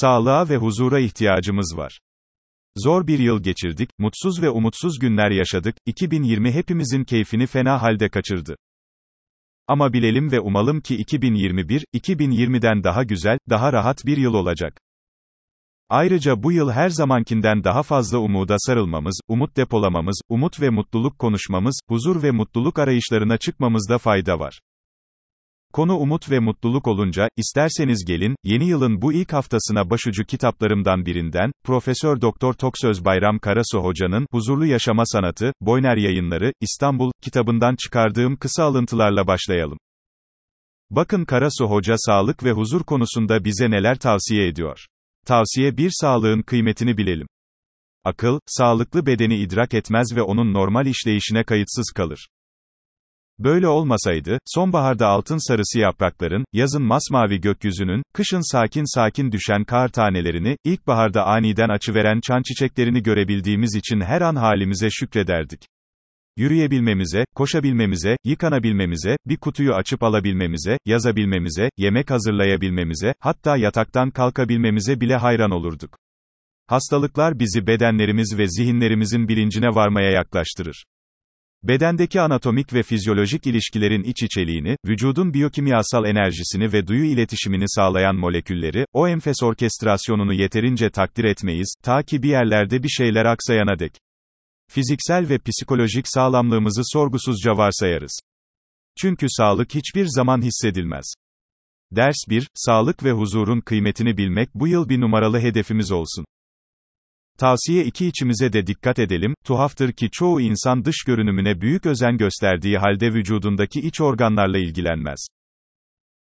Sağlığa ve huzura ihtiyacımız var. Zor bir yıl geçirdik, mutsuz ve umutsuz günler yaşadık, 2020 hepimizin keyfini fena halde kaçırdı. Ama bilelim ve umalım ki 2021, 2020'den daha güzel, daha rahat bir yıl olacak. Ayrıca bu yıl her zamankinden daha fazla umuda sarılmamız, umut depolamamız, umut ve mutluluk konuşmamız, huzur ve mutluluk arayışlarına çıkmamızda fayda var. Konu umut ve mutluluk olunca, isterseniz gelin, yeni yılın bu ilk haftasına başucu kitaplarımdan birinden, Profesör Doktor Toksöz Bayram Karasu Hoca'nın, Huzurlu Yaşama Sanatı, Boyner Yayınları, İstanbul, kitabından çıkardığım kısa alıntılarla başlayalım. Bakın Karasu Hoca sağlık ve huzur konusunda bize neler tavsiye ediyor. Tavsiye 1 Sağlığın kıymetini bilelim. Akıl, sağlıklı bedeni idrak etmez ve onun normal işleyişine kayıtsız kalır. Böyle olmasaydı, sonbaharda altın sarısı yaprakların, yazın masmavi gökyüzünün, kışın sakin sakin düşen kar tanelerini, ilkbaharda aniden açıveren çan çiçeklerini görebildiğimiz için her an halimize şükrederdik. Yürüyebilmemize, koşabilmemize, yıkanabilmemize, bir kutuyu açıp alabilmemize, yazabilmemize, yemek hazırlayabilmemize, hatta yataktan kalkabilmemize bile hayran olurduk. Hastalıklar bizi bedenlerimiz ve zihinlerimizin bilincine varmaya yaklaştırır. Bedendeki anatomik ve fizyolojik ilişkilerin iç içeliğini, vücudun biyokimyasal enerjisini ve duyu iletişimini sağlayan molekülleri, o enfes orkestrasyonunu yeterince takdir etmeyiz, ta ki bir yerlerde bir şeyler aksayana dek. Fiziksel ve psikolojik sağlamlığımızı sorgusuzca varsayarız. Çünkü sağlık hiçbir zaman hissedilmez. Ders 1, sağlık ve huzurun kıymetini bilmek bu yıl bir numaralı hedefimiz olsun. Tavsiye 2 içimize de dikkat edelim, tuhaftır ki çoğu insan dış görünümüne büyük özen gösterdiği halde vücudundaki iç organlarla ilgilenmez.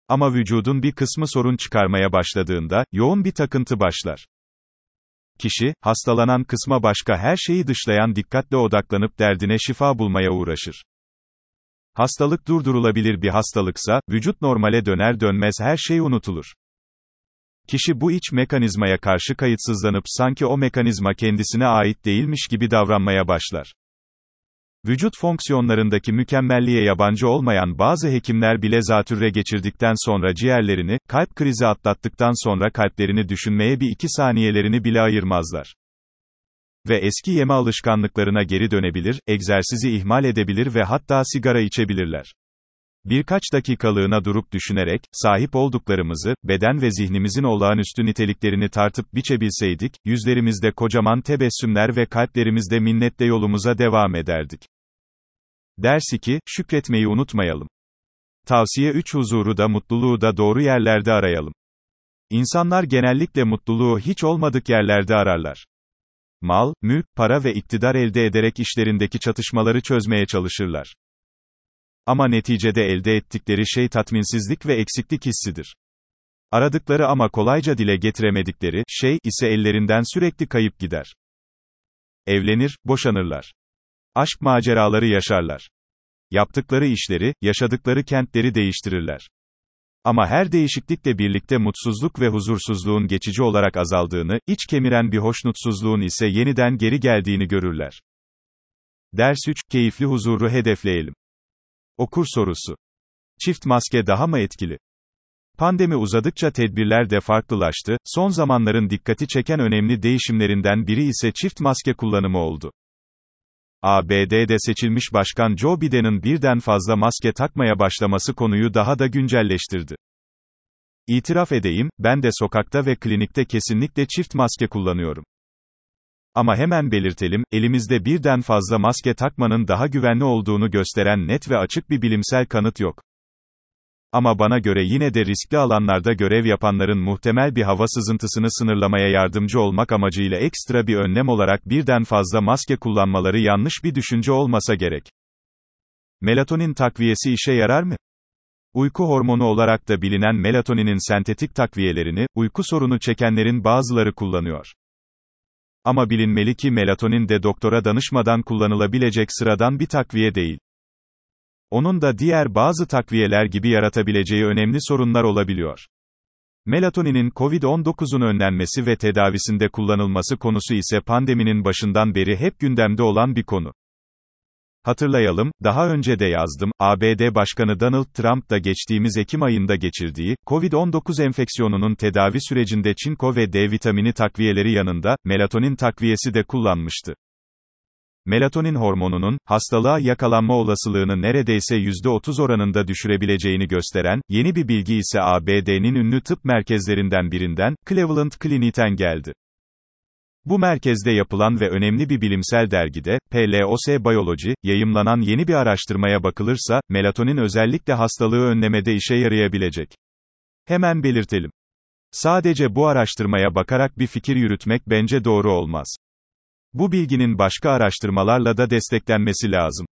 Ama vücudun bir kısmı sorun çıkarmaya başladığında, yoğun bir takıntı başlar. Kişi, hastalanan kısma başka her şeyi dışlayan dikkatle odaklanıp derdine şifa bulmaya uğraşır. Hastalık durdurulabilir bir hastalıksa, vücut normale döner dönmez her şey unutulur. Kişi bu iç mekanizmaya karşı kayıtsızlanıp sanki o mekanizma kendisine ait değilmiş gibi davranmaya başlar. Vücut fonksiyonlarındaki mükemmelliğe yabancı olmayan bazı hekimler bile zatürre geçirdikten sonra ciğerlerini, kalp krizi atlattıktan sonra kalplerini düşünmeye bir iki saniyelerini bile ayırmazlar. Ve eski yeme alışkanlıklarına geri dönebilir, egzersizi ihmal edebilir ve hatta sigara içebilirler. Birkaç dakikalığına durup düşünerek, sahip olduklarımızı, beden ve zihnimizin olağanüstü niteliklerini tartıp biçebilseydik, yüzlerimizde kocaman tebessümler ve kalplerimizde minnetle yolumuza devam ederdik. Ders 2, şükretmeyi unutmayalım. Tavsiye 3 huzuru da mutluluğu da doğru yerlerde arayalım. İnsanlar genellikle mutluluğu hiç olmadık yerlerde ararlar. Mal, mülk, para ve iktidar elde ederek işlerindeki çatışmaları çözmeye çalışırlar. Ama neticede elde ettikleri şey tatminsizlik ve eksiklik hissidir. Aradıkları ama kolayca dile getiremedikleri şey ise ellerinden sürekli kayıp gider. Evlenir, boşanırlar. Aşk maceraları yaşarlar. Yaptıkları işleri, yaşadıkları kentleri değiştirirler. Ama her değişiklikle birlikte mutsuzluk ve huzursuzluğun geçici olarak azaldığını, iç kemiren bir hoşnutsuzluğun ise yeniden geri geldiğini görürler. Ders 3, keyifli huzuru hedefleyelim. Okur sorusu. Çift maske daha mı etkili? Pandemi uzadıkça tedbirler de farklılaştı, son zamanların dikkati çeken önemli değişimlerinden biri ise çift maske kullanımı oldu. ABD'de seçilmiş Başkan Joe Biden'ın birden fazla maske takmaya başlaması konuyu daha da güncelleştirdi. İtiraf edeyim, ben de sokakta ve klinikte kesinlikle çift maske kullanıyorum. Ama hemen belirtelim, elimizde birden fazla maske takmanın daha güvenli olduğunu gösteren net ve açık bir bilimsel kanıt yok. Ama bana göre yine de riskli alanlarda görev yapanların muhtemel bir hava sızıntısını sınırlamaya yardımcı olmak amacıyla ekstra bir önlem olarak birden fazla maske kullanmaları yanlış bir düşünce olmasa gerek. Melatonin takviyesi işe yarar mı? Uyku hormonu olarak da bilinen melatoninin sentetik takviyelerini, uyku sorunu çekenlerin bazıları kullanıyor. Ama bilinmeli ki melatonin de doktora danışmadan kullanılabilecek sıradan bir takviye değil. Onun da diğer bazı takviyeler gibi yaratabileceği önemli sorunlar olabiliyor. Melatoninin COVID-19'un önlenmesi ve tedavisinde kullanılması konusu ise pandeminin başından beri hep gündemde olan bir konu. Hatırlayalım, daha önce de yazdım, ABD Başkanı Donald Trump da geçtiğimiz Ekim ayında geçirdiği, COVID-19 enfeksiyonunun tedavi sürecinde çinko ve D vitamini takviyeleri yanında, melatonin takviyesi de kullanmıştı. Melatonin hormonunun, hastalığa yakalanma olasılığını neredeyse %30 oranında düşürebileceğini gösteren, yeni bir bilgi ise ABD'nin ünlü tıp merkezlerinden birinden, Cleveland Clinic'ten geldi. Bu merkezde yapılan ve önemli bir bilimsel dergide, PLOS Biology, yayımlanan yeni bir araştırmaya bakılırsa, melatonin özellikle hastalığı önlemede işe yarayabilecek. Hemen belirtelim. Sadece bu araştırmaya bakarak bir fikir yürütmek bence doğru olmaz. Bu bilginin başka araştırmalarla da desteklenmesi lazım.